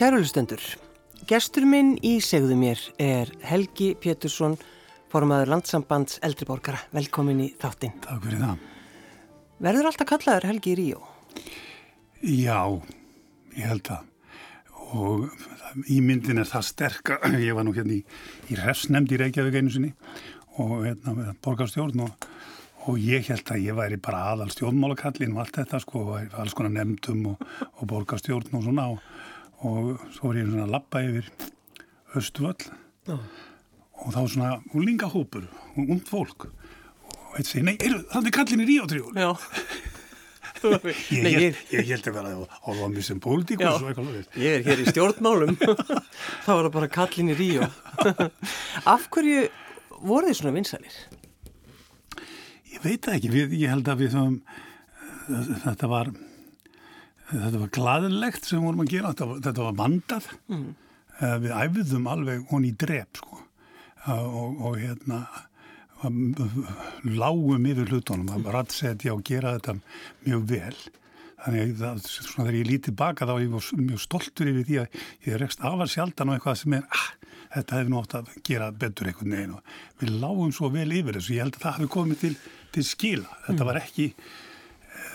Kærulustendur, gestur minn í segðu mér er Helgi Pétursson, formaður landsambands eldriborgara. Velkomin í þáttinn. Takk fyrir það. Verður alltaf kallaður Helgi í Ríó? Já, ég held það. Og ímyndin er það sterk að ég var nú hérna í, í refsnemd í Reykjavík einu sinni og hérna borgarstjórn og, og ég held að ég væri bara aðal stjórnmálakallin og allt þetta sko, alls konar nefndum og, og borgarstjórn og svona og, og svo var ég svona að lappa yfir Östvöll oh. og þá svona úlingahópur og und fólk og eitt segi, nei, þannig kallin er í átrjól. Já. Ég, Nei, ég, ég held að vera á lómi sem pólitíkus Ég er hér í stjórnmálum þá var það bara kallin í Ríó Af hverju voru þið svona vinsælir? Ég veit ekki, við, ég held að við þum, þetta var þetta var gladilegt sem vorum að gera, þetta var, þetta var vandað. Mm. við æfðum alveg honi í drep sko. Og, og hérna lágum yfir hlutunum. Að rættsetja og gera þetta mjög vel. Þannig að svona, þegar ég lítið baka þá ég var mjög stoltur yfir því að ég rekst afar sjaldan á eitthvað sem er ah, þetta hefði nátt að gera betur einhvern veginn. Og við lágum svo vel yfir þessu. Ég held að það hefði komið til, til skila. Þetta var ekki eh,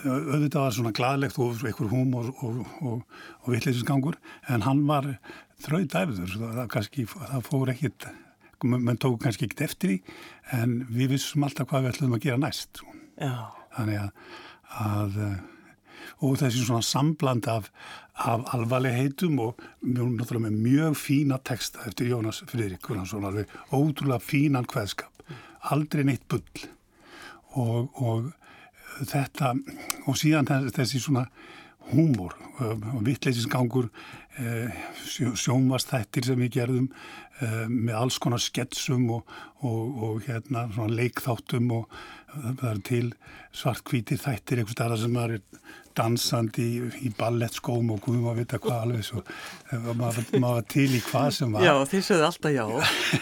auðvitað var svona gladlegt og einhver húm og, og, og, og vittleisinsgangur en hann var þraudæfður það, kannski, það fór ekkit mann tók kannski ekkert eftir því en við vissum alltaf hvað við ætlum að gera næst þannig að, að og þessi svona sambland af, af alvarleg heitum og mjög, með mjög fína texta eftir Jónas Friðrik ótrúlega fínan hveðskap aldrei neitt bull. Og, og þetta og síðan þessi svona húmor og vittleisinsgangur eh, sjónvastættir sem við gerðum eh, með alls konar sketsum og, og, og hérna leikþáttum og það er til svartkvítir þættir einhvers staðar sem er dansandi í, í ballettskóm og guðum að vita hvað alveg svo. Maður, maður var til í hvað sem var. Já, þið sögðu alltaf já.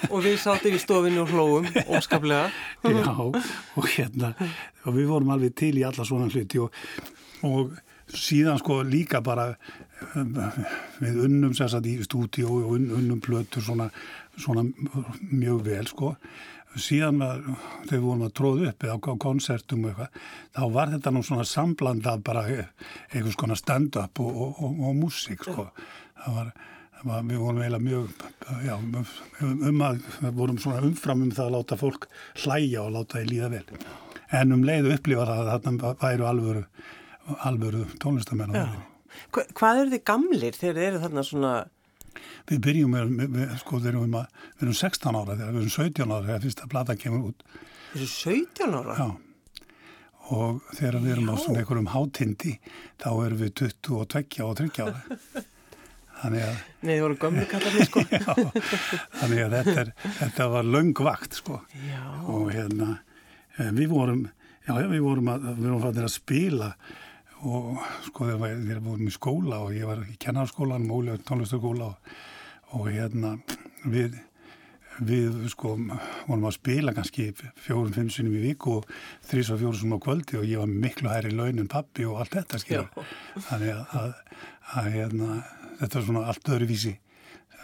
Og við sáttum í stofinu og hlóum óskaplega. Já, og hérna og við vorum alveg til í alla svona hluti og, og síðan sko líka bara við unnum sérstaklega í stúdíu og unnum plötur svona, svona mjög vel sko síðan var, við vorum að tróða upp eða á konsertum og eitthvað þá var þetta nú svona samblandað bara einhvers konar stand-up og, og, og, og músík sko. Það var, það var, við vorum eiginlega mjög já, um að við vorum svona umfram um það að láta fólk hlæja og láta það líða vel. En um leiðu upplifa það að þarna væru alvöru alvöru tónlistamenn hvað eru þið gamlir þegar þið eru þarna svona? Við byrjum með, með, með sko þegar við, við erum 16 ára þegar við erum 17 ára þegar fyrsta plata kemur út. Þið eru 17 ára? Já, og þegar við erum á svona einhverjum hátindi þá erum við 22 og 30 ára. Þannig að... Nei, þið voru gömlu kallarni sko. Já, þannig að þetta, er, þetta var löngvakt sko. Já. Og hérna, við vorum já, við vorum að, við vorum að, að spila og sko þegar við vorum í skóla og ég var í kennarskólan, og tónlistarskóla og, og hérna við, við sko vorum að spila kannski fjórum, fimm sinum í viku og þrís og fjórum sem á kvöldi og ég var miklu hærri laun en pappi og allt þetta skilur. Þannig að, að, að hérna, þetta var svona allt öðruvísi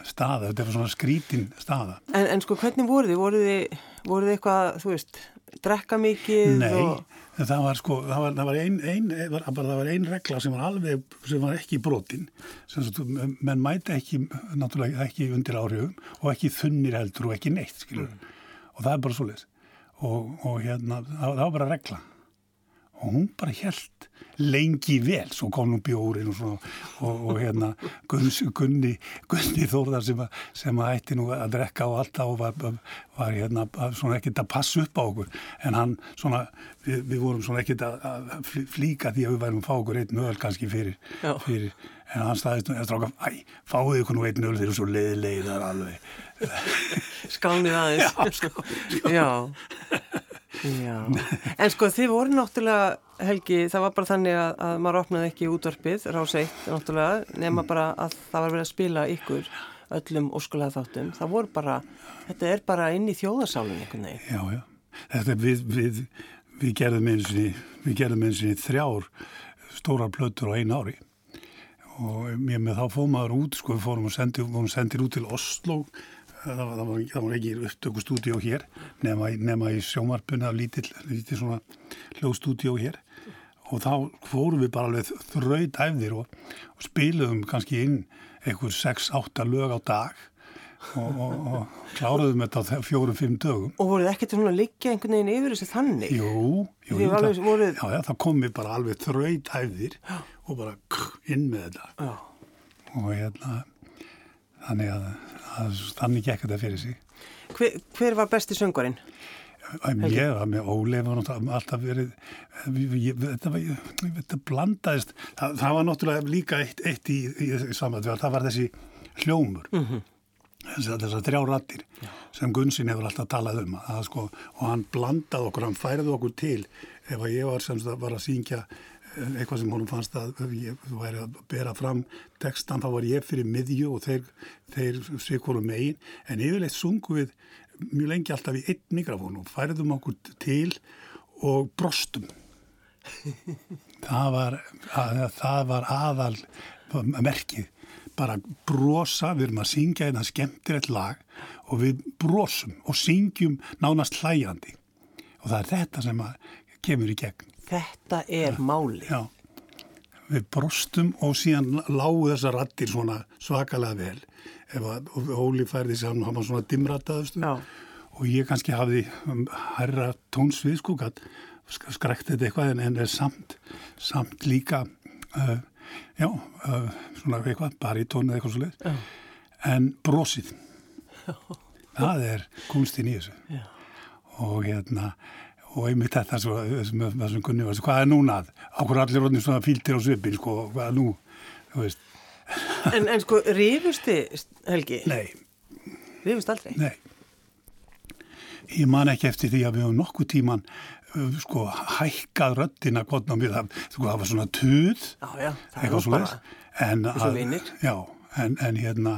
staða, þetta var svona skrítin staða. En, en sko hvernig voru þið? Voru þið, voru þið eitthvað, þú veist drekka mikið? Nei, og... það var sko, það var, það var ein, ein, var, það var ein regla sem var alveg, sem var ekki brotin, sem svo, menn mæti ekki, náttúrulega ekki undir áhrifum og ekki þunnir heldur og ekki neitt, skilur, mm. og það er bara svo leiðis og, og hérna, það, það var bara regla og hún bara held lengi vel, svo kom nú bjórin og, svona, og, og hérna Gunni, Gunni, Gunni Þórðar sem, að, sem að ætti nú að drekka á alltaf og var, var hérna svona ekkert að passa upp á okkur. En hann svona, við, við vorum svona ekkert að, að flíka því að við værum að fá okkur einn öll kannski fyrir, fyrir. En hann staðist og stráka, æ, fáðu ykkur nú einn öll þeir eru svo leiðilegðar alveg. Skánið aðeins. Já, sko, sko. Já Já, en sko þið voru náttúrulega Helgi, það var bara þannig að, að maður opnaði ekki útvarpið, ráseitt náttúrulega, nema bara að það var verið að spila ykkur öllum óskulega þáttum, það voru bara þetta er bara inn í þjóðarsálun einhvern veginn. Já, já, þetta við, við, við gerðum við gerðum einsinni þrjár stóra plötur á einu ári. Og mér með þá fóðum maður út sko við fórum og sendi, vorum sendir út til Oslo það það var, það var ekki upptökustúdíó hér nema, nema í sjómarpunni af lítill, lítill svona hljóðstúdíó hér og þá fórum við bara alveg þraut æfðir og, og spiluðum kannski inn einhver 6-8 lög á dag og, og, og kláruðum þetta á fjórum-fimm dögum. Og voruð ekkert svona að liggja einhvern veginn yfir þessu þannig? Jú, jú, alveg voruð- já, já, það kom við bara alveg þraut æfðir og bara inn með þetta Já. og hérna þannig að, að þannig gekk þetta fyrir sig. Hver, hver var besti söngvarinn? Ég var með Ólef og náttúrulega alltaf verið ég, þetta, var, þetta blandaðist það, það var náttúrulega líka eitt, eitt í, í, í samvæð, það var þessi hljómur mm -hmm. þessar, þessar þrjá rattir sem Gunsin hefur alltaf talað um að, sko, og hann blandaði okkur, hann færði okkur til ef að ég var sem sagt var að syngja eh, eitthvað sem honum fannst að ég væri að bera fram textan, þá var ég fyrir miðju og þeir, þeir sikkurum megin, en yfirleitt sungu við mjög lengi alltaf í einn mikrofón og færðum okkur til og brostum. það, var, að, það var aðal merkið. Bara brosa, við erum að syngja einn að skemmtir eitt lag og við brosum og syngjum nánast hlæjandi. Og það er þetta sem að kemur í gegn. Þetta er máli. Já, við brostum og síðan lágu þessar rattir svona svakalega vel. Ef að Óli færði sér hann, hann var svona dimrataðustu Já. og ég kannski hafði um, herra tónsvið sko, gat skrekt þetta eitthvað en, er samt, samt líka, uh, já, uh, svona eitthvað, baritón eða eitthvað svo leið. En brosið, það er kunstinn í þessu. Já. Og hérna, og einmitt þetta svo, með þessum kunni var, hvað er núna ákveður allir rótnir svona fíltir á svipin, sko, hvað er nú, þú veist, En, en sko, rífusti, Helgi? nei, Rífust aldrei? nei. Ég man ekki eftir því að við höfum nokkuð tíman, uh, sko, hækkað kvotna mér, það, sko, það var svona tuð, Já, já, það er bara. En eins og að, vinir. já, en, en hérna,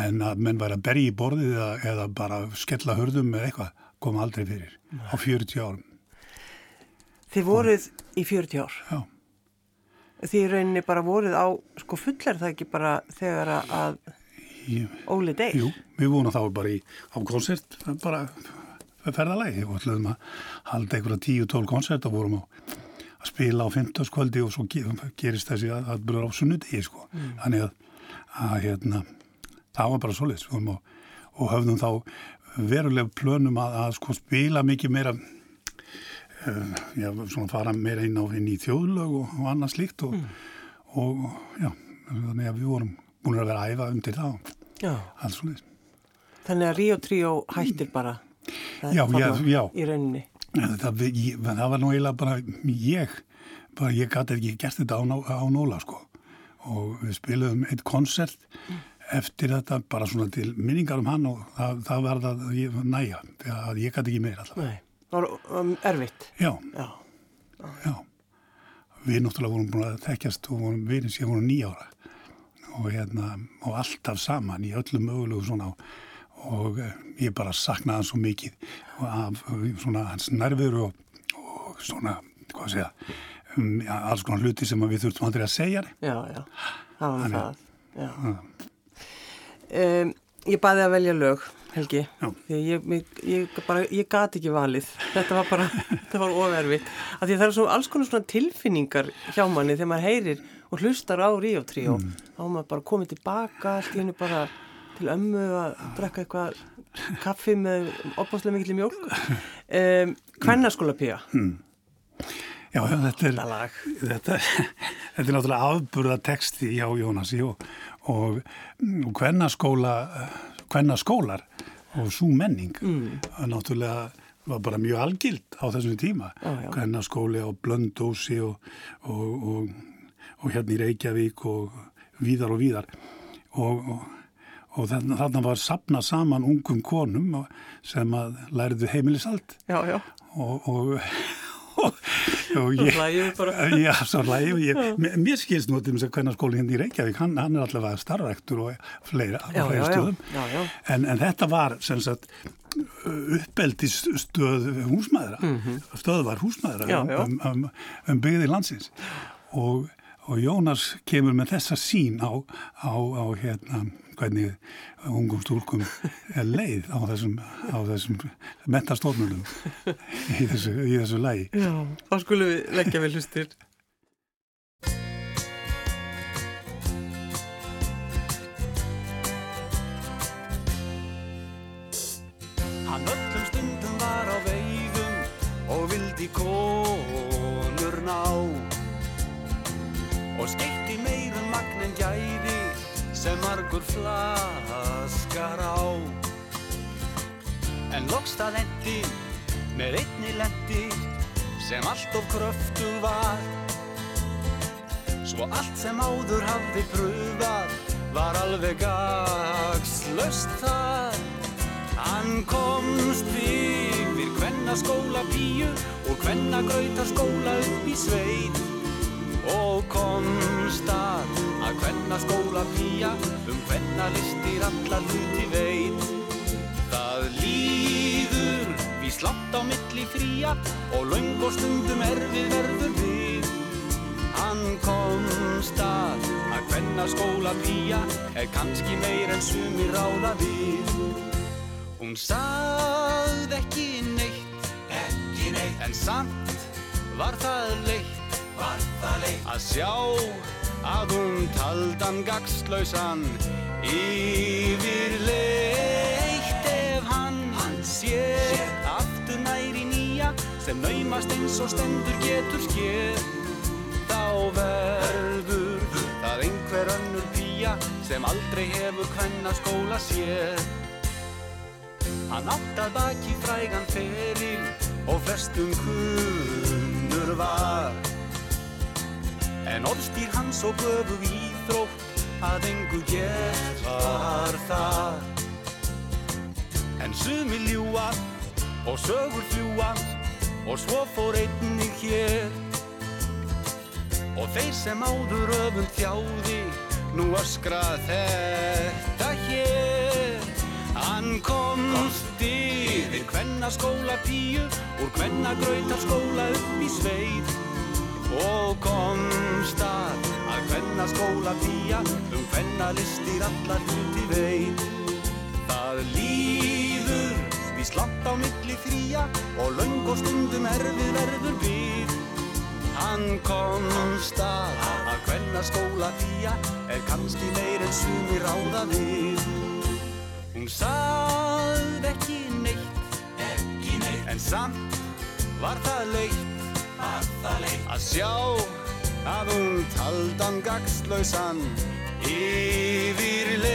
en að menn væri að berja í borðið eða, eða bara skella hörðum með eitthvað, kom aldrei fyrir á 40 árum, Þið voruð í 40 ár. já. Þið rauninni bara voruð á, sko, fullar það ekki bara þegar að Ég, Óli deyr? Jú, við vorum þá bara í, á konsert, bara ferðalagi og ætlaðum að halda einhverja 10-12 konsert og vorum á, að spila á 15. kvöldi og svo ge- gerist þessi að, að byrja á sunnudegi sko. Þannig að, að hérna, það var bara vorum á, og höfðum þá veruleg plönum að, að sko spila mikið meira uh, já, svona fara meira inn á inn í þjóðlög og, og annað slíkt og, og já, þannig að við vorum búin að vera að æfa undir það Já. alls svona Þannig að Ríó Tríó hættir bara. Það- Já, já, já. Í rauninni. það, ég, það var nú eiginlega bara ég, bara ég gæti ekki gert þetta á, á Nóla sko og við spilaðum eitt konsert eftir þetta bara svona til minningar um hann og það, það ég, næja, þegar að ég gæti ekki meira alltaf. Nei. Það var um, erfitt. Já, Já. já. Við náttúrulega vorum búin að þekkjast og vorum vinið síðan vorum nýjára og hérna, og alltaf saman í öllum mögulegu svona og eh, ég bara saknaði hann svo mikið af eh, svona hans nærveru og, og svona, hvað að segja um, alls konar hluti sem við þurftum aldrei að segja Já, já. Það var það. Já. Um, ég baði að velja lög, Helgi. Ég, ég, ég, bara, ég gat ekki valið. Þetta var bara, þetta var ofervitt. Af því að það er svo alls konar svona tilfinningar hjá manni þegar maður heyrir og hlustar á Ríó Tríó. Mm. Þá maður bara komið tilbaka, allt í hennu bara til ömmu að drekka eitthvað kaffi með opáslega mikil mjólk. Um, Kvennaskóla píja. Já, já, þetta er þetta, þetta er náttúrulega afburða texti hjá Jónasi og, og, og kvennaskóla kvennaskólar og svo menning mm. náttúrulega var bara mjög algild á þessum tíma já. kvennaskóli á Blöndósi og, og, og, og hérna í Reykjavík og víðar og víðar og, og, og þarna, var sapna saman ungum konum og- sem að læriðu heimilisald Já, já. og, og, og, ég, já, ég, mér, skilst nú til þess að hvernig skólinn hérna í Reykjavík, hann, hann er allavega starfrektur og fleira, á Já, já. stöðum. En, en þetta var sem sagt uppeldisstöð húsmaðra, stöð var húsmaðra já. Um, um, um byggði landsins. Og, og Jónas kemur með þessa sín á, á, á hérna, hvernig ungum stúlkum er leið á þessum, á þessum metastofnunum í þessu, í þessu lægi. Já, þá skulum við leggja vel hlustir. Hann öllum stundum var á veiðum og vildi konur ná og skeitti meirum magnin gæði sem margur flaskar á. En loks það endi með einni lendi sem allt of kröftu var. Svo allt sem áður hafði pröfað var alveg gagslaust þar. Hann komst yfir hvenna skóla píu og hvenna gröytar skóla upp í sveit og komst að að hvenna skóla pía um hvenna listir alla hluti veit. Það líður við slátt á milli fría og laung og stundum erfið verður við. Hann komst að að hvenna skóla pía er kannski meir en sumir ráða við. Hún sagði ekki neitt, ekki neitt, en samt var það leitt að sjá að hún taldan gagslausan yfirleitt ef hann, hann sér. aftur næri nýja sem naumast eins og stendur getur skér þá verður það einhver önnur pía sem aldrei hefur hvenna skóla sér Hann átt að baki frægan feril og flestum kunnur var. En orðstýr hans og göfu íþrótt að engu gert var það. En sumi ljúa og sögur fljúa og svo fór einnig hér. Og þeir sem áður öfund þjáði nú öskra þetta hér. Hann komst yfir hvenna skóla píu úr hvenna gröytar skóla upp í sveit og komst að að hvenna skóla pía um hvenna listir allar hluti veit. Það líður við slapp á milli fría og laung og stundum erfið verður við. Hann komst að að hvenna skóla pía er kannski meir en sumir ráða við. Hún sagði ekki neitt, ekki neitt, en samt var það leitt að sjá að hún taldan gagslausan yfirleitt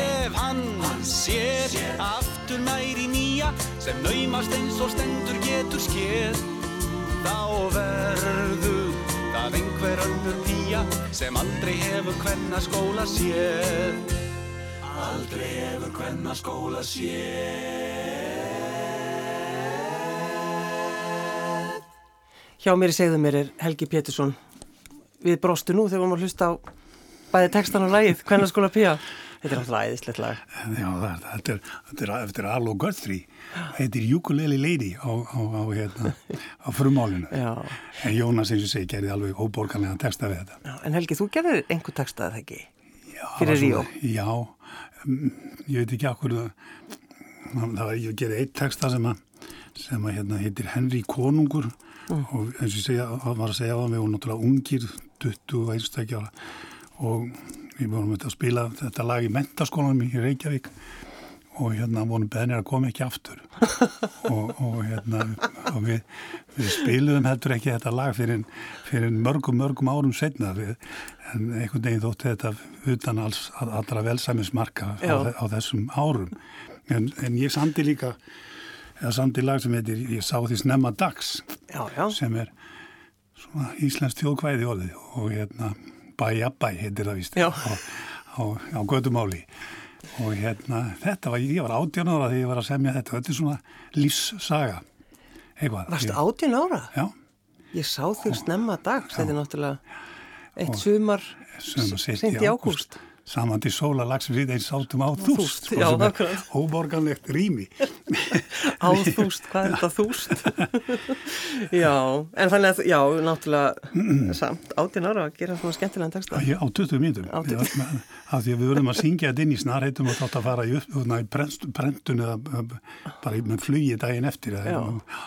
ef hann, hann sér, sér aftur næri nýja sem naumast eins og stendur getur skér þá verður það einhver önnur pía sem aldrei hefur hvenna skóla sér Aldrei hefur hvenna skóla séð. Hjá mér í segðu mér er Helgi Pétursson. Við brostu nú þegar við varum að hlusta á bæði textan og lagið, hvenna skóla pía. Þetta er náttúrulega æðislegt lag. Já, það, þetta er, þetta er, þetta er Arlo Guthrie, heitir Ukulele Lady á, á, á, hérna, á frumálinu. Já. En Jónas, eins og segi, gerði alveg óborganlega texta við þetta. Já, en Helgi, þú gerðir einhver texta, eða ekki? Já, Fyrir það Ríó. Já, mm, ég veit ekki akkur það, það var, ég gerði eitt texta sem að, sem að hérna heitir Henry Konungur og eins og ég segja, það var að segja á það, við vorum náttúrulega ungir, 20 og einstakja ára. Og við vorum að spila þetta lag í mentaskólanum í Reykjavík. Og hérna vorum beðnir að koma ekki aftur. Og, og hérna og við, við spiluðum heldur ekki þetta lag fyrir, fyrir mörgum mörgum árum setna við, en einhvern veginn þótti þetta utan alls allra velsæmismarka á, á þessum árum. En, en ég sandi líka eða sandi lag sem heitir ég sá því snemma dags Já, já. sem er svona íslensk þjóðkvæði orðið og hérna bæjabæ heitir það víst Já. á, gödumáli og hérna þetta var, ég var átján ára þegar ég var að semja þetta þetta er svona lífssaga eitthvað Ég- átján ára? Já, Ég sá þig snemma dags, þetta er náttúrulega eitt sumar seint í ágúst. Samandi sóla lags við eins sátum á þúst þúst, já, akkurat. óborganlegt rými Áþúst, hvað er þetta þúst? já, en þannig að, já, náttúrulega samt átinn ára að gera svona skemmtilegan texta. Ég, á 20 mínutum. Á 20. Ég var- Af því að við verðum að syngja þetta inn í snarheitum og þátt að fara í, í brentun eða bara með flugi daginn eftir. Já. Og,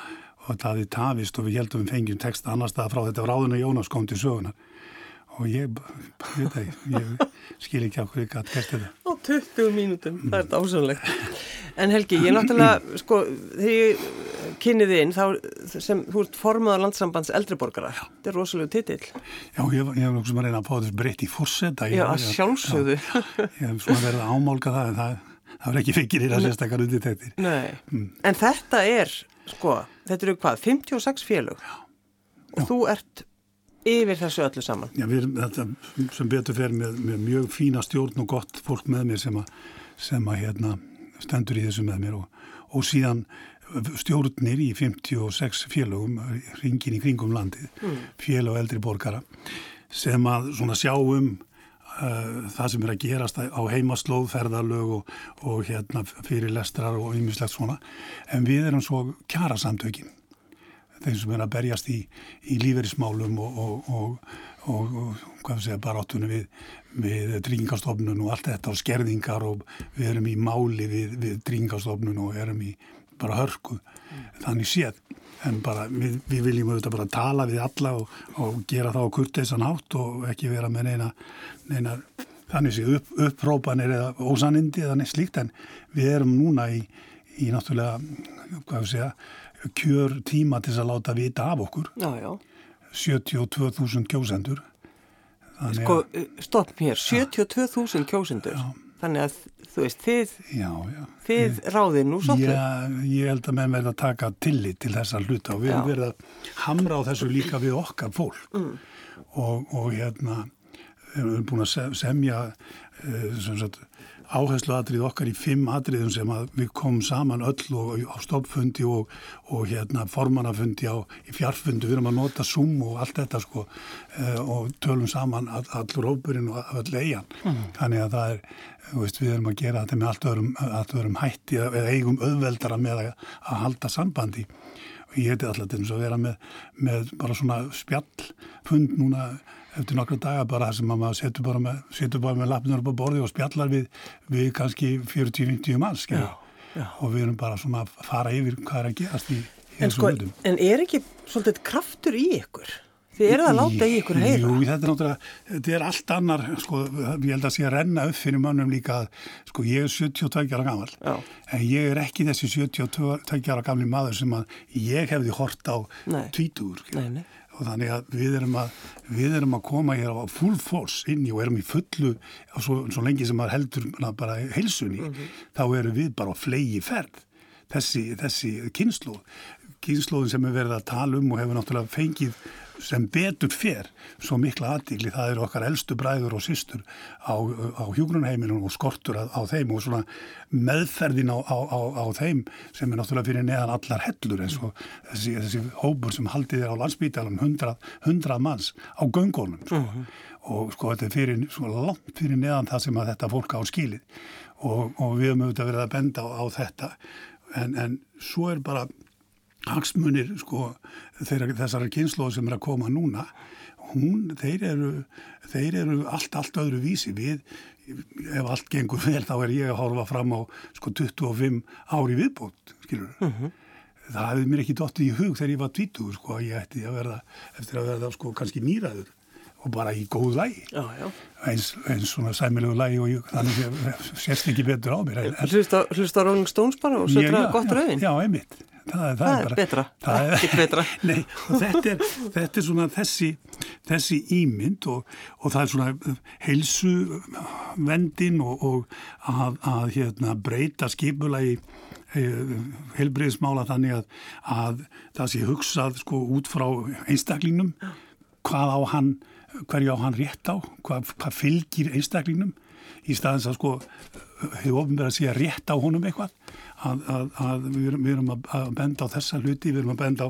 og það hafði tafist og við heldum við fengjum texta annar stað frá þetta var áðurna Jónas kom til sögunar. Og ég, ég ég skil ekki á hverju ég gæti gert þetta. Á 20 mínútum, það er þetta ásönlegt. En Helgi, ég náttúrulega, sko, þegar ég kynniði inn, þá sem þú ert formaður landsambands eldriborgara. Þetta er rosalega titill. Já, ég, ég hef sem að reyna að fá þess breytt í fórseta. Já, að sjálfsögðu. Ég hef svona verið að ámálka það en það, það var ekki fyrir í það sérstakar undirtektir. Nei, en þetta er, sko, þetta eru hvað, 56 félög og þú ert yfir þessu öllu saman. Já, við erum þetta sem betur fer með, með mjög fína stjórn og gott fólk með mér sem að, sem að hérna, stendur í þessu með mér. Og, og síðan stjórnir í 56 félögum ringin í kringum landið, félag eldri borgara sem að svona sjá um uh, það sem er að gerast á heimaslóð, ferðarlög og, og hérna fyrir lestrar og ymmislegt svona. En við erum svo kjara samtökin þeim sem er að berjast í, í líferismálum og, og, og, og, hvað við segja, baráttunum við, við dringastofnun og allt þetta og skerðingar og við erum í máli við, við dringastofnun og erum í bara hörku. Þannig séð en bara við, við viljum auðvitað bara tala við alla og, og gera það á kurteisan átt og ekki vera með neina, neina þannig séð upp, upprópanir eða ósanindi eða neitt slíkt en við erum núna í, í náttúrulega, hvað við segja kjör tíma til að láta vita af okkur Já, já. 72.000 kjósendur Sko, að, stopp mér, 72.000 kjósendur. Þannig að, þú veist, þið, já, já þið ráðið nú svolítið. Já, ég held að menn verða að taka tillit til þessa hluta og við Já. erum verið að hamra á þessu líka við okkar fólk Mm. og, og hérna við erum búin að se- semja uh, sem sagt áherslu atrið okkar í fimm atriðum sem við komum saman öll og á stoppfundi og, og hérna formannafundi á í fjarfundi, við erum að nota Zoom og allt þetta sko uh, og tölum saman all, allur hópurinn og all eigin þannig að það er, veist, við erum að gera þetta með allt öðrum, allt öðrum hætti eða eigum auðveldara með að, að halda sambandi. Og ég heiti alltaf til þess að vera með, með bara svona spjallfund núna eftir nokkra daga bara þar sem að maður setur bara með, með lappnur upp á borði og spjallar við, við kannski 40-50 manns. Já, já. og við erum bara svona að fara yfir hvað er að gerast í, í En sko, en er ekki svolítið kraftur í ykkur? Þið eru að láta í ykkur heyra. Jú, þetta er náttúrulega, þetta er allt annar, sko, ég held að sé að renna upp fyrir mönnum líka að, sko, ég er 72 ára gammal, Já. en ég er ekki þessi 72 ára gamli maður sem að ég hefði hort á Nei. tvítugur, Nei, nei. Og þannig að við erum að, við erum að koma hér á full force inn í og erum í fullu, svo, svo lengi sem maður heldur bara heilsunni, þá erum við bara á flegi ferð, þessi, þessi kynnslóð, kynnslóðin sem við verðum að tala um og hefur náttúrulega fengið sem betur fer svo mikla aðdegli, það eru okkar elstu bræður og systur á, á hjúgrunheiminum og skortur á, á þeim og svona meðferðin á, á, á, á þeim sem er náttúrulega fyrir neðan allar hellur eins og þessi, þessi hópur sem haldið er á landsbítalum, 100, 100 manns á göngunum sko. og sko þetta er fyrir, sko, langt fyrir neðan það sem að þetta fólk á skilið. Og, og við höfum auðvitað verið að benda á, á þetta. En, en svo er bara hagsmunir sko þessara kynnslóð sem er að koma núna hún, þeir eru þeir eru allt, allt öðru vísi. Við, ef allt gengur vel þá er ég að horfa fram á sko 25 ári viðbót skilur það hefði mér ekki dottið í hug þegar ég var 20 sko að ég ætti að verða eftir að verða sko kannski nýraður og bara í góð lægi eins, eins svona sæmilegu lægi og ég, þannig að sérst ekki betur á mér Hlusta, Rolling Stones bara og setra gott rauðin. Já, einmitt. Það, það, er bara, betra, það ekkert betra. Nei, þetta er, þetta er svona þessi, þessi ímynd og, og það er svona heilsu vendin og, og að, að hérna, breyta skipulagi heilbriðismála þannig að, að það sé hugsað sko út frá einstaklingnum hvað á hann, hverju á hann rétt á, hvað, hvað fylgir einstaklingnum í staðins að sko hefur ofnverð að sé að rétt á honum eitthvað að, að, að við, erum, við erum að, að benda á þessa hluti, við erum að benda á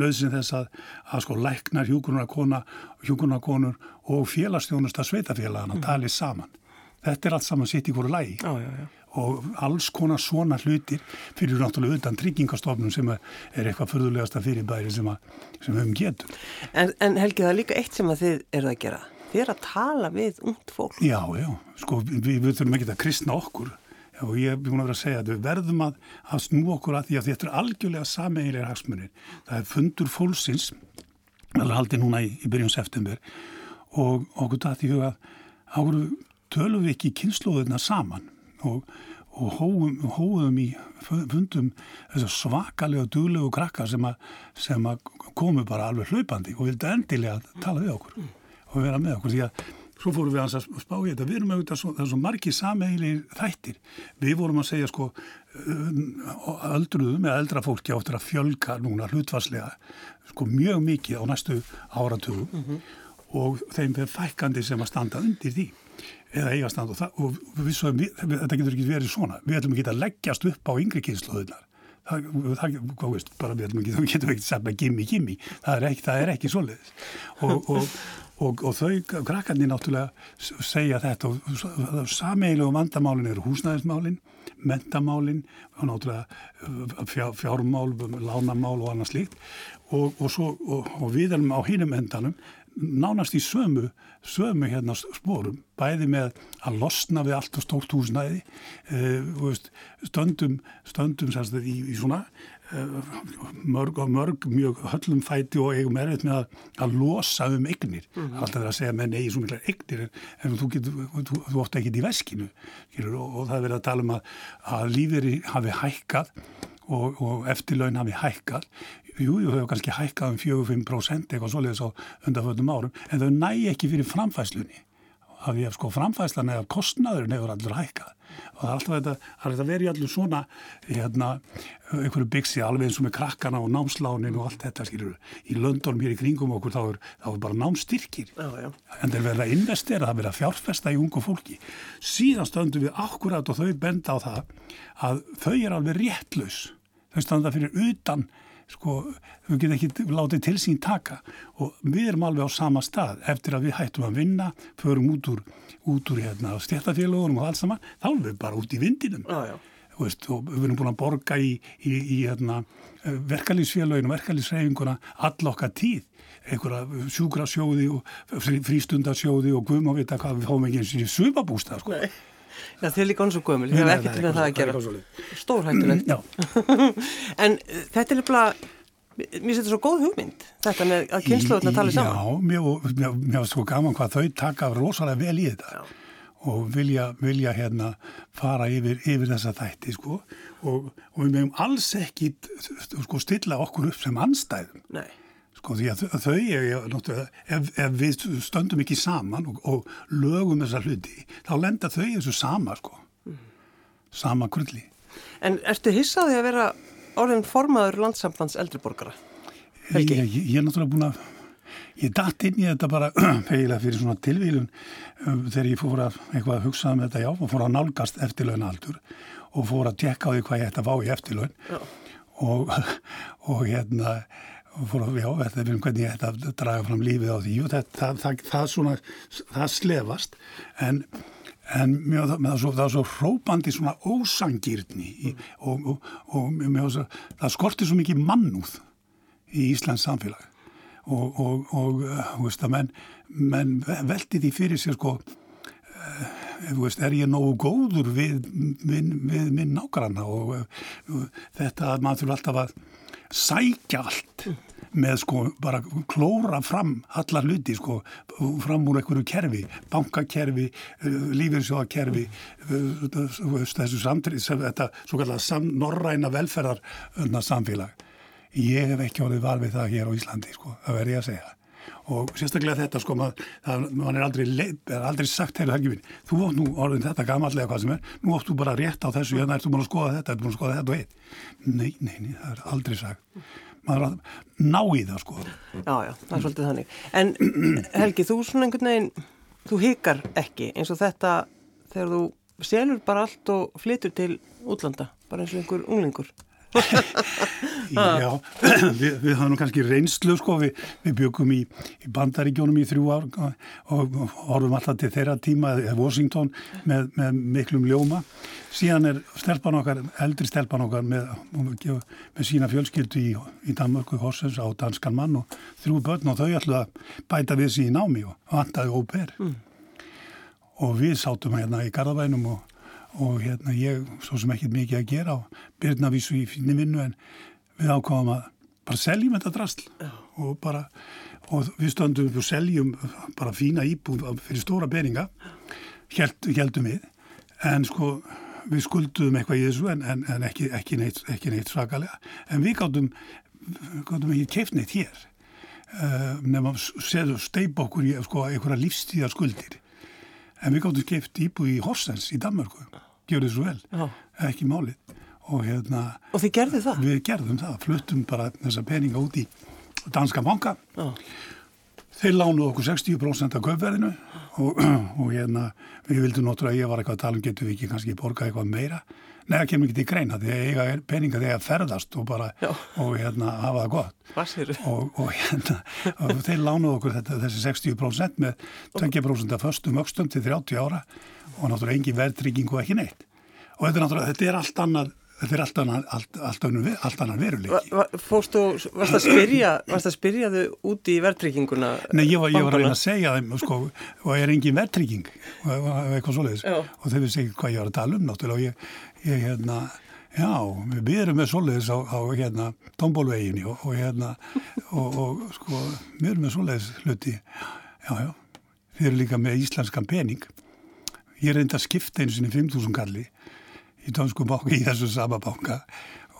nöðsin þess að, að sko læknar hjúgrunarkona, hjúgrunarkonur og félagsstjónusta sveitafélagana mm. tali saman. Þetta er allt saman sitt í hverju lægi Já, já, já. og alls konar svona hlutir fyrir náttúrulega utan tryggingastofnum sem er eitthvað förðulegasta fyrirbæri sem, að, sem við um getum. En, en Helgi, það er líka eitt sem að þið eruð að gera. Þið er að tala við ungt fólk. Já, já, sko við, við þurfum ekki að kristna okkur og ég er búin að vera að segja að við verðum að, að snú okkur að því að þetta er algjörlega sameigilega hagsmunir. Það er fundur fólksins, er haldið núna í, í byrjun september og okkur dætt í huga áru tölum við ekki kynnslóðina saman og, og hóum, hóum í fundum svakalega duglegu krakkar sem, að komu bara alveg hlaupandi og vildi endilega tala við okkur og vera með okkur því að svo fórum við að spá í þetta. Við erum auðvitað svo, það er svo margi sameilir þættir. Við vorum að segja sko öldruðum eða eldra fólki áttur að fjölka núna hlutvarslega sko mjög mikið á næstu áratugum mm -hmm. og þeim fyrir fækandi sem að standa undir því eða eiga stand og, það, og við svo, við, þetta getur ekki verið svona. Við ætlum ekki að leggjast upp á yngri kynsluðunar það, það, hvað veist, bara við getum ekki segja gimmi, gimmi það er ekki, ekki svoleiðis. Og, og, og þau, krakkarnir náttúrulega segja þetta og sameigilegu vandamálin eru húsnæðismálin mentamálin og náttúrulega fjár, fjármál, lánamál og annað slíkt. Og svo, við erum á hinum endanum nánast í sömu, sömu hérna spórum, bæði með að losna við allt og stórt húsnæði uh, stöndum stöndum sérst í, í svona uh, mörg og mörg mjög höllum fæti og eigum erfitt með að, að losa um eignir. Mm -hmm. alltaf verið að segja menn eigi svo mikla eignir en þú, getur, þú, þú ótt ekki í veskinu og, og það er verið að tala um að, að lífeyri hafi hækkað og, og eftirlaun hafi hækkað jú, þau hefur kannski hækkað um 4-5% eitthvað svoleiðis á undanföldum árum en þau næ ekki fyrir framfæslunni af því að sko framfæslan eða kostnaðurinn hefur allur hækkað. Og það er alltaf þetta, það er þetta verið allur svona hérna, einhverju byggsi alveg eins og með krakkana og námslánin og allt þetta skilur, í löndunum hér í kringum okkur þá er, þá er bara námstyrkir já, já. en þeir verða að investera, það verða að fjárfesta í ungu fólki. Síðan stöndum við akkurat og þau benda á það að þau er alveg réttlaus. Þau standa fyrir utan sko, við getum ekki látið til sín taka. Og við erum alveg á sama stað. Eftir að við hættum að vinna, förum út úr, út úr hérna stjættafélagunum og allt saman, þá erum við bara út í vindinum. Ah, veist, og við erum búin að borga í, í, í hérna, verkalýsfélaginu, verkalýsreifinguna all okkar tíð. Einhverja sjúkrasjóði og frístundarsjóði og guðum að vita hvað við fáum ekki eins og svöpabústað sko. Nei. Já, þið er líka eins og gömul, þið hefur ekkert með það að gera. Stórhættulegt. en uh, þetta er líka, mér setur svo góð hugmynd, þetta með að kynnslóðuna tala saman. Já, mér, var svo gaman hvað þau taka rosalega vel í þetta Já. og vilja, vilja hérna fara yfir, yfir þessa þætti, sko, og, og við meðum alls ekki, sko, stilla okkur upp sem anstæðum. Nei. Sko því að þau, ef, ef við stöndum ekki saman og, og lögum þessa hluti, þá lenda þau þessu sama sko, sama krulli. En ertu hissaði að vera orðin formaður landsamlands eldriborgara? Helgi? Ég, ég, ég er náttúrulega búin að, ég dætt inn í þetta bara eiginlega fyrir svona tilvílun um, þegar ég fór að eitthvað að hugsa um þetta já og fór að nálgast eftirlaunaldur og fór að tjekka á því hvað ég ætti að fá í eftirlaun og, og hérna og fór að, já, þetta er um hvernig ég ætti að draga fram lífið á því. Og það, það, það, það svona, það slefast. En, en mjög, svo, það er svo hrópandi svona ósangirni mm. og, og, og mjög, það skortir svo mikið mannúð í Íslands samfélag. Og, og veist, menn, menn veldi því fyrir sér sko uh, veist, er ég nógu góður við, við, við minn nákvæmna og uh, þetta að maður þurfa alltaf að sækja allt með sko bara klóra fram allar hluti sko fram úr einhverju kerfi, bankakerfi eh, lífeyrsjóðakerfi eh, þessu samtrið þetta svo kallar norræna velferðar samfélag ég hef ekki orðið var við það hér á Íslandi sko, það verður ég að segja og sérstaklega þetta sko mað, það, man er aldrei, er aldrei sagt heyrðu Helgi minn, þú ótt nú orðin þetta gammallega hvað sem er, nú óttu bara rétt á þessu hérna ertu búin að skoða þetta, ertu búin að skoða þetta og eitt nei, nei, nei, það er aldrei sagt. Maður að ná í það sko. Já, já, það er svolítið þannig. En Helgi, þú svona einhvern veginn þú hikar ekki eins og þetta þegar þú selur bara allt og flytur til útlanda, bara eins og einhver unglingur Já, við, við hafum kannski reynslu sko, við, við byggum í, í bandaríkjónum í þrjú ár og orðum alltaf til þeirra tíma Washington með, með miklum ljóma. Síðan er stelpan okkar, eldri stelpan okkar með, með sína fjölskyldu í, í Danmörku Horsens á danskan mann og þrjú börn og þau ætlu að bæta við síðan í námi og vantaði óper mm. og við sátum hérna í Garðabænum og, og hérna ég svo sem ekki mikið að gera og byrna vísu í fínni vinnu en við ákváðum að bara seljum þetta drastl og bara og við stöndum upp og seljum bara fína íbúð fyrir stóra beringa held, heldum við. En sko við skulduðum eitthvað í þessu en, en, en ekki, ekki, neitt, ekki neitt svakalega. En við gáttum, gáttum ekki keift neitt hér uh, nefnum að steipa okkur í sko, einhverja lífstíðar skuldir en við gáttum keift íbúð í Horsens í Danmarku, gjör svo vel. Já. ekki málið og, hérna, og þið gerðu það? Við gerðum það, fluttum bara þessa peninga út í danska banka. Já. þeir lánuðu okkur 60% af köpverðinu og, og hérna við vildum náttúrulega að ég var eitthvað að tala um getur við ekki kannski borga eitthvað meira? Nei, það kemur ekki til greina því að eiga peninga þegar að ferðast og bara og hérna hafa það gott. Og, og hérna og þeir lánuðu okkur þetta, þessi 60% með 20% af förstum öxtum til 30 ára. Og náttúrulega engi verðtrygging og ekki neitt. Og þetta er náttúrulega, þetta er allt annað þetta er allt annan, allt, allt annan, allt annan veruleiki. Va, va, fórstu, varst að spyrja, varst að spyrja þau úti í verðtrygginguna? Nei, ég var, ég var að reyna að segja þeim, sko, og er engin verðtrygging, eitthvað svoleiðis, og þau vissi ekki hvað ég var að tala um náttúrulega, og ég, ég hérna, já, við byrjum með svoleiðis á, á hérna, tómbólveginni og, og hérna, og, og sko, við erum með svoleiðis hluti, já, já, við erum líka með íslenskan pening, ég reyndi að skipta einu sinni 5.000 kalli, í dansku bánka í þessu sama bánka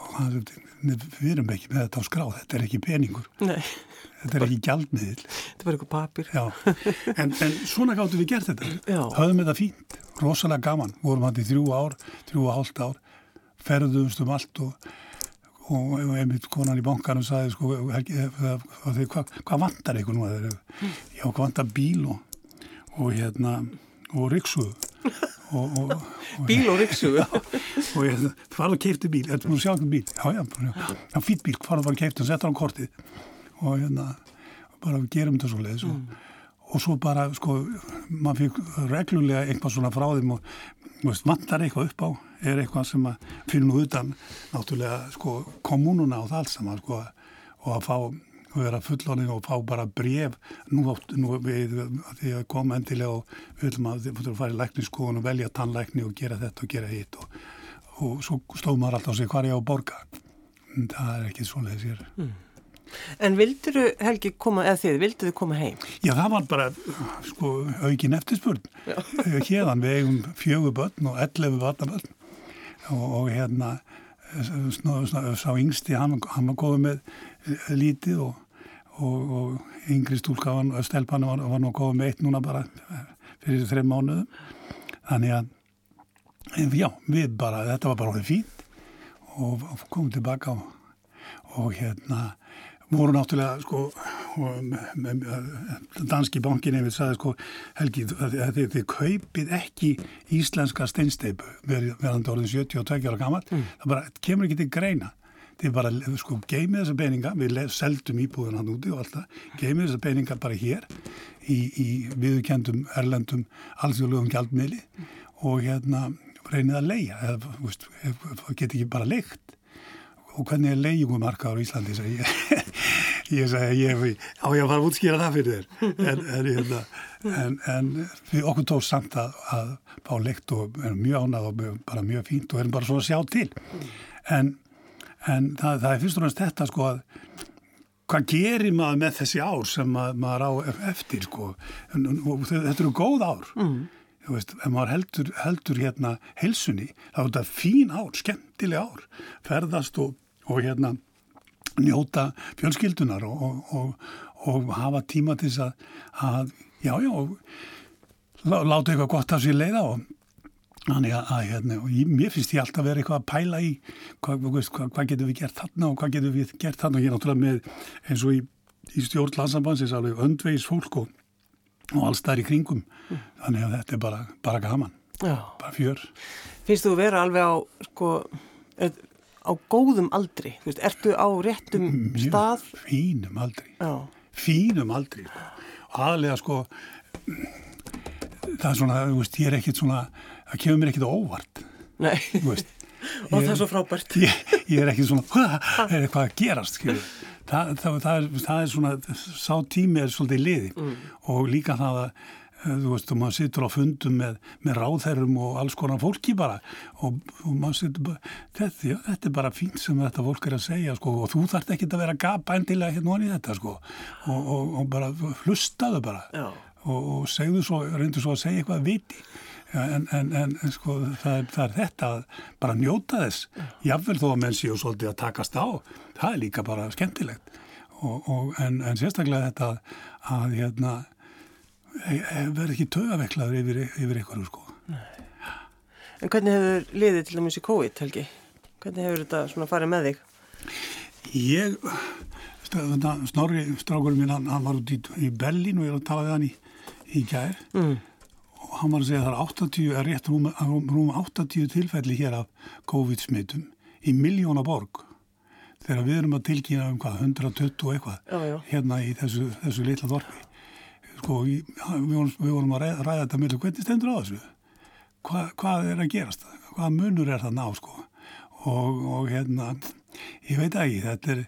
og hann, við erum ekki með þetta á skráð, þetta er ekki peningur. Nei. þetta er ekki gjaldmiðil þetta er bara eitthvað papir en, en svona gáttu við gert þetta. Já. höfðum þetta fínt, rosalega gaman. Vorum hann í þrjú ár, þrjú og hálft ár. Ferðumst um allt og, og, og einmitt konan í bánkanum sagði sko, hvað hva vantar eitthvað nú? Mm. já, hvað vantar bíl og, og hérna og riksuðu bíl og riksu og ég farði að keipta bíl þetta er mjög sjálfum bíl? Já, já, já, fýtt bíl, farði að keipta og setja á kortið. Og hérna bara við gerum þetta svo leiðis mm. og, og svo bara, sko, maður fyrir reglulega eitthvað svona frá þeim og vantar eitthvað upp á. Er eitthvað sem að nú utan náttúrulega, sko, kommununa og það alls saman, sko, og að fá og vera fulloninn og fá bara bref nú, nú við því að koma endilega og við viljum að þið fóttum að fara í lækningsskóðun og velja tannlækni og gera þetta og gera hitt og, og svo stóð maður alltaf að segja hvað er ég á borga? En það er ekki svoleiðis ég er mm. En vildur þú Helgi koma, eða þið, vildur þú koma heim? Já það var bara sko aukin eftirspurn. Hérna við eigum fjögur börn og ellefu barnabörn og, og hérna sá yngsti hann, hann var góð með lítið og og, og yngri stúlka var, stelpan var, var nú góð með eitt núna bara fyrir þreim mánuðum. Þannig að já, við bara, þetta var bara hóðið fínt og komum tilbaka og, og hérna voru náttúrulega sko danski bankin ef við sagði sko Helgi þið kaupið ekki íslenska steinsteipu verðandi orðin 72 ára gammal mm. það bara kemur ekki til greina þið bara, sko, geymið þessa peninga, við seldum íbúðan hann úti og allt það, geymið þessa peninga bara hér í, í viðkendum, erlendum, allsjóðlögum gjaldmiðli og hérna reynið að leia, eða, veist, geti ekki bara leikt og hvernig er leigumarkaður í Íslandi, ég. ég segi, ég á ég að fara að útskýra það fyrir þér, en, en, hérna, en, en okkur tók samt að, að fá leikt og erum mjög ánað og bara mjög fínt og erum bara svona að sjá til, en en það, það er fyrst og náttúrulega þetta sko að hvað gerir maður með þessi ár sem mað, maður á eftir sko? En, og þetta eru góð ár. Mm. þú veist, ef maður heldur, heldur hérna helsunni, þá er þetta fín ár skemmtileg ár, ferðast og, og hérna njóta fjölskyldunar og, og, og hafa tíma til þess að, að já, já láta eitthvað gott af sér leiða og Þannig að, að hérna, mér finnst ég alltaf verið eitthvað að pæla í hvað, hvað, hvað getur við gert þarna og hvað getur við gert þarna og ég er náttúrulega með eins og í, í stjórn landsambansins alveg öndveis fólk og, og alls þar í kringum mm. þannig að þetta er bara, bara gaman, Já. bara fjör. Finnst þú að vera alveg á, sko, á góðum aldri? Veist, ertu á réttum Mjög stað? Fínum aldri, Já. fínum aldri sko. aðlega sko það er svona, veist, ég er ekkit svona það kemur mér ekkit óvart. Þú veist. og það er svo frábært. Ég, ég er ekki svona, hvað er eitthvað að gerast, skilur. Það, það, það, er, það er svona, sá tími er svolítið liði. Og líka það að, eh, þú veist, og maður situr á fundum með, með ráðherrum og alls konar fólki bara. Og, og maður situr bara, þetta, já, þetta er bara fínt sem þetta fólk er að segja, sko, og þú þarft ekki að vera gapa endilega hérna onni þetta, sko, og, og, og bara hlustaðu bara. Og, og segðu svo, reyndu svo að segja eitthvað viti ja, en, en, en, en sko það er, það er þetta að bara njóta þess jáfnvel þó að menn séu svolítið að takast á það er líka bara skemmtilegt og, og, en, en sérstaklega þetta að, að hérna verður ekki tögaveklaður yfir, yfir ykkur sko. En hvernig hefur liðið til dæmis í COVID, Helgi? Hvernig hefur þetta svona farið með þig? Ég Snorri, strákurinn minn hann, var út í, í Berlín og ég var að tala við hann í, í gær Mm. Hann var að segja að það er 80, er rétt rúm, rúm 80 tilfelli hér af COVID-smittum í miljóna borg. Þegar við erum að tilkynna um hvað 120 og eitthvað Já, já. hérna í þessu, þessu litla þorfi sko, við, við vorum að ræða, ræða þetta með hvernig stendur á þessu? Hva, hvað er að gerast? Hvaða munur er það ná sko? Og, og hérna ég veit ekki, þetta er,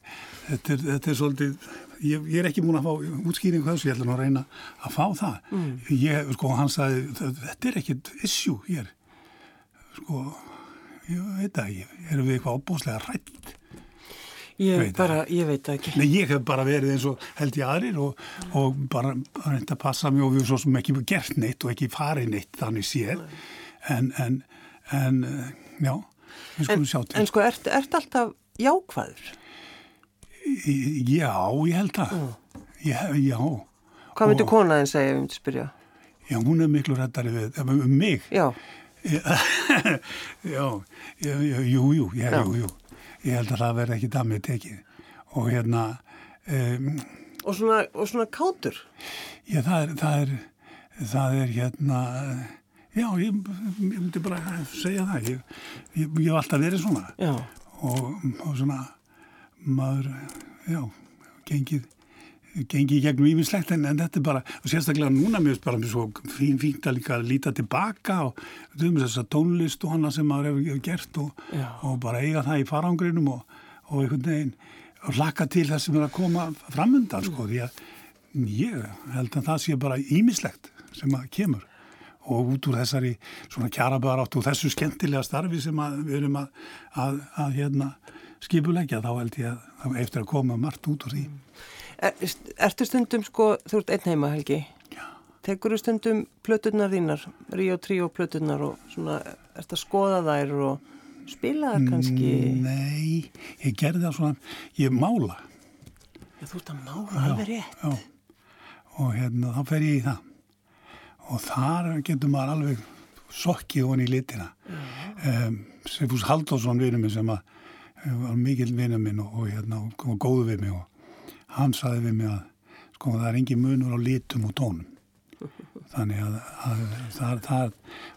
þetta er, þetta er svolítið, ég, ég er ekki múin að fá útskýringu þessu, ég ætla nú að reyna að fá það, mm. ég, sko, hann sagði þetta er ekkit issue hér. Sko ég veit ekki, erum við eitthvað opbúslega rætt Ég, Veit bara, ég veit ekki. Nei, ég hef bara verið eins og held ég aðrir og, og bara reynda að passa mig og við svo sem ekki gert neitt og ekki farið neitt þannig séð. En, en, en já, En, til. en sko, ert, ert alltaf jákvæður? Já, ég held það. Ég, Já, Hvað myndi Og- konaðin segja, ef ég myndi spyrja? já, hún er miklu reddari við um, mig. Já, Já, já, já, jú, jú, já, Já. jú, jú. Ég held að það verði ekki damið tekið. Og hérna um, og svona, og svona kátur. Já, það er, það er, það er hérna, já, ég, ég myndi bara segja það, ég, ég, ég hef alltaf verið svona. Já, og, og svona, maður, já, gengið, gengið gegnum ímislegt en, en þetta er bara, og sérstaklega núna mér finnst bara mér svo fín, fínt að líka líta tilbaka og þú veist þess að tónlist og annað sem maður hefur hefur gert og, og bara eiga það í farangrinum og, og einhvern veginn og laka til það sem er að koma framundan sko því að ég held að það sé bara ímislegt sem að kemur. Og út úr þessari svona kjarabarátt og þessu skemmtilega starfi sem að við erum að, að, að hérna, skipulegja þá held ég að það er eftir að koma margt út úr því. er, ertu stundum, sko, þú ert einn heima, Helgi? Já. Tekur þú stundum plöturnar þínar, Ríó 3 og plöturnar og svona, ert að skoða þær og spila þær kannski? Nei, ég gerði það svona, ég mála Já, þú ert að mála, alveg rétt. já, og hérna þá fer ég í það og þar getur maður alveg sokkið honi í litina um, Sifús Haldásson minn sem að var mikill vinur minn og, og hérna og, góðu við mig og hann saði við mig að sko það er engin munur á litum og tónum. Þannig að, að það, það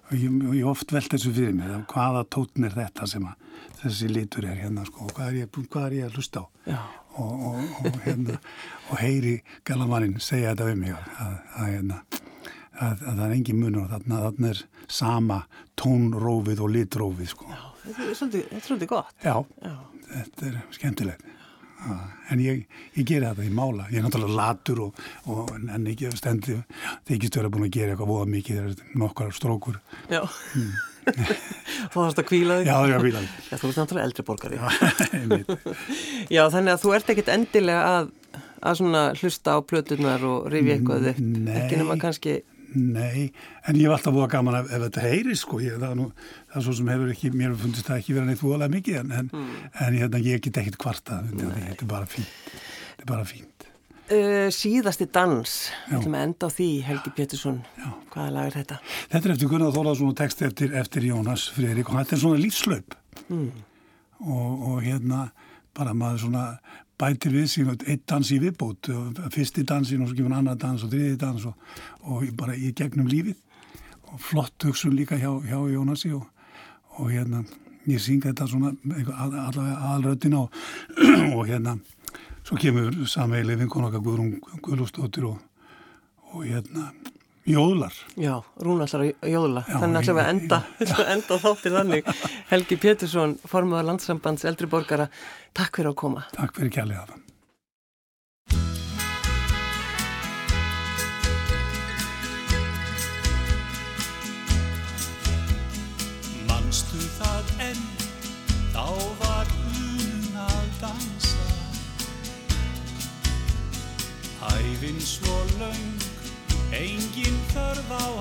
og ég, ég oft velt þessu fyrir að hvaða tótn er þetta sem að þessi litur er hérna sko og hvað er ég, hvað er ég að hlusta á? Já, og, og, og, hérna, og heyri galamannin segja þetta við mig að, að, að, hérna, að, að það er engin munur þarna, þarna er sama tónrófið og litrófið sko. er svolítið, þetta er svolítið gott. Já, Já, þetta er skemmtilegt. Já, En ég, ég geri þetta í mála. Ég er náttúrulega latur og, og en ekki stendi, þykist vera búin að gera eitthvað voða mikið þetta er nokkar strókur. já. Þú þarfst að kvíla þig. Já, já, vílan. Já, þú ert náttúrulega eldri borgari. Einmitt. Já, þannig að þú ert ekkit endilega að, að hlusta á plöturnar og rifja eitthvað upp. Nei. Ekki nema kannski, Nei, en ég hef alltaf búið gaman ef, ef þetta heyri sko, ég, það, er nú, það er svo sem hefur ekki, mér fundist það ekki vera neitt voðalega mikið en, en, en hérna, ég get ekkit kvarta, þetta er bara fínt, þetta er bara fínt. uh, síðasti dans, við ætlum að enda á því, Helgi Pétursson. Hvaða lag er þetta? Þetta er eftir Gunnar Þólaðsson og text eftir, eftir Jónas Friðrik og þetta er svona lífslaup Mm. og, og hérna bara maður svona bætir við sín eitt dans í viðbót, fyrsti dansin og svo kemur annar dans og þriði dans og, og bara í gegnum lífið. Og flott hugsun líka hjá, hjá Jónasi og, og hérna ég synga þetta svona all- allavega aðalröddina og, og hérna svo kemur sameilið vinkon okkar Guðrún Guðlústóttir og, og hérna Jóðlar. Já, Rúnallar og Jóðla. Já, þannig að það var enda, enda þáttir þannig. Helgi Pétursson, formuðar landsambands eldri borgara. Takk fyrir að koma. Takk fyrir kjærlega það. Manstu það enn, þá var hún að dansa. Æfins og Oh.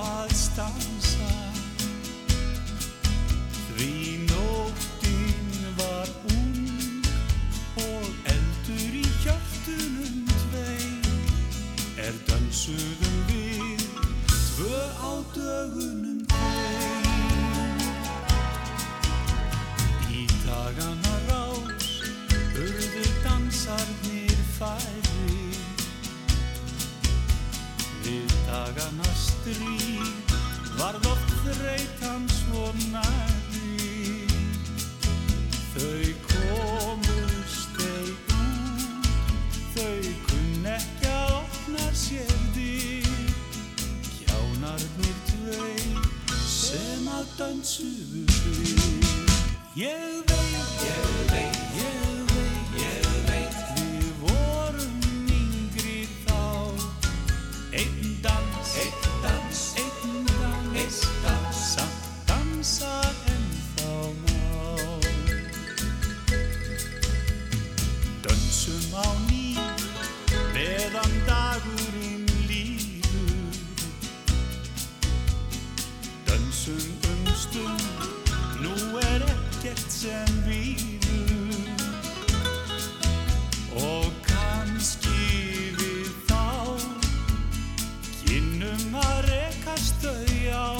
erum að rekast þau á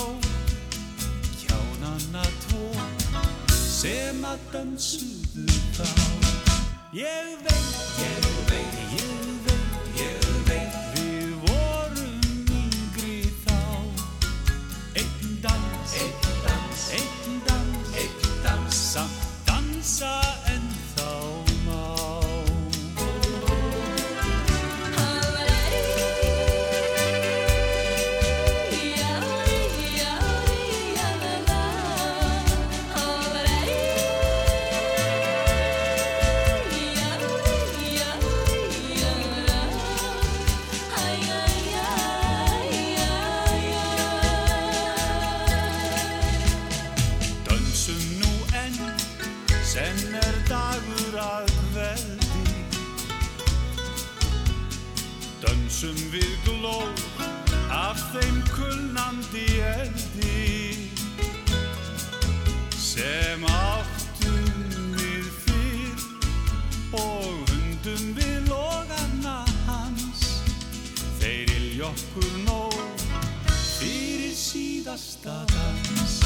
kjánana tvo sem að dansuðu þá. Ég veit, ég veit, ég veit kasta dans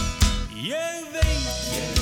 Ég veit, ég veit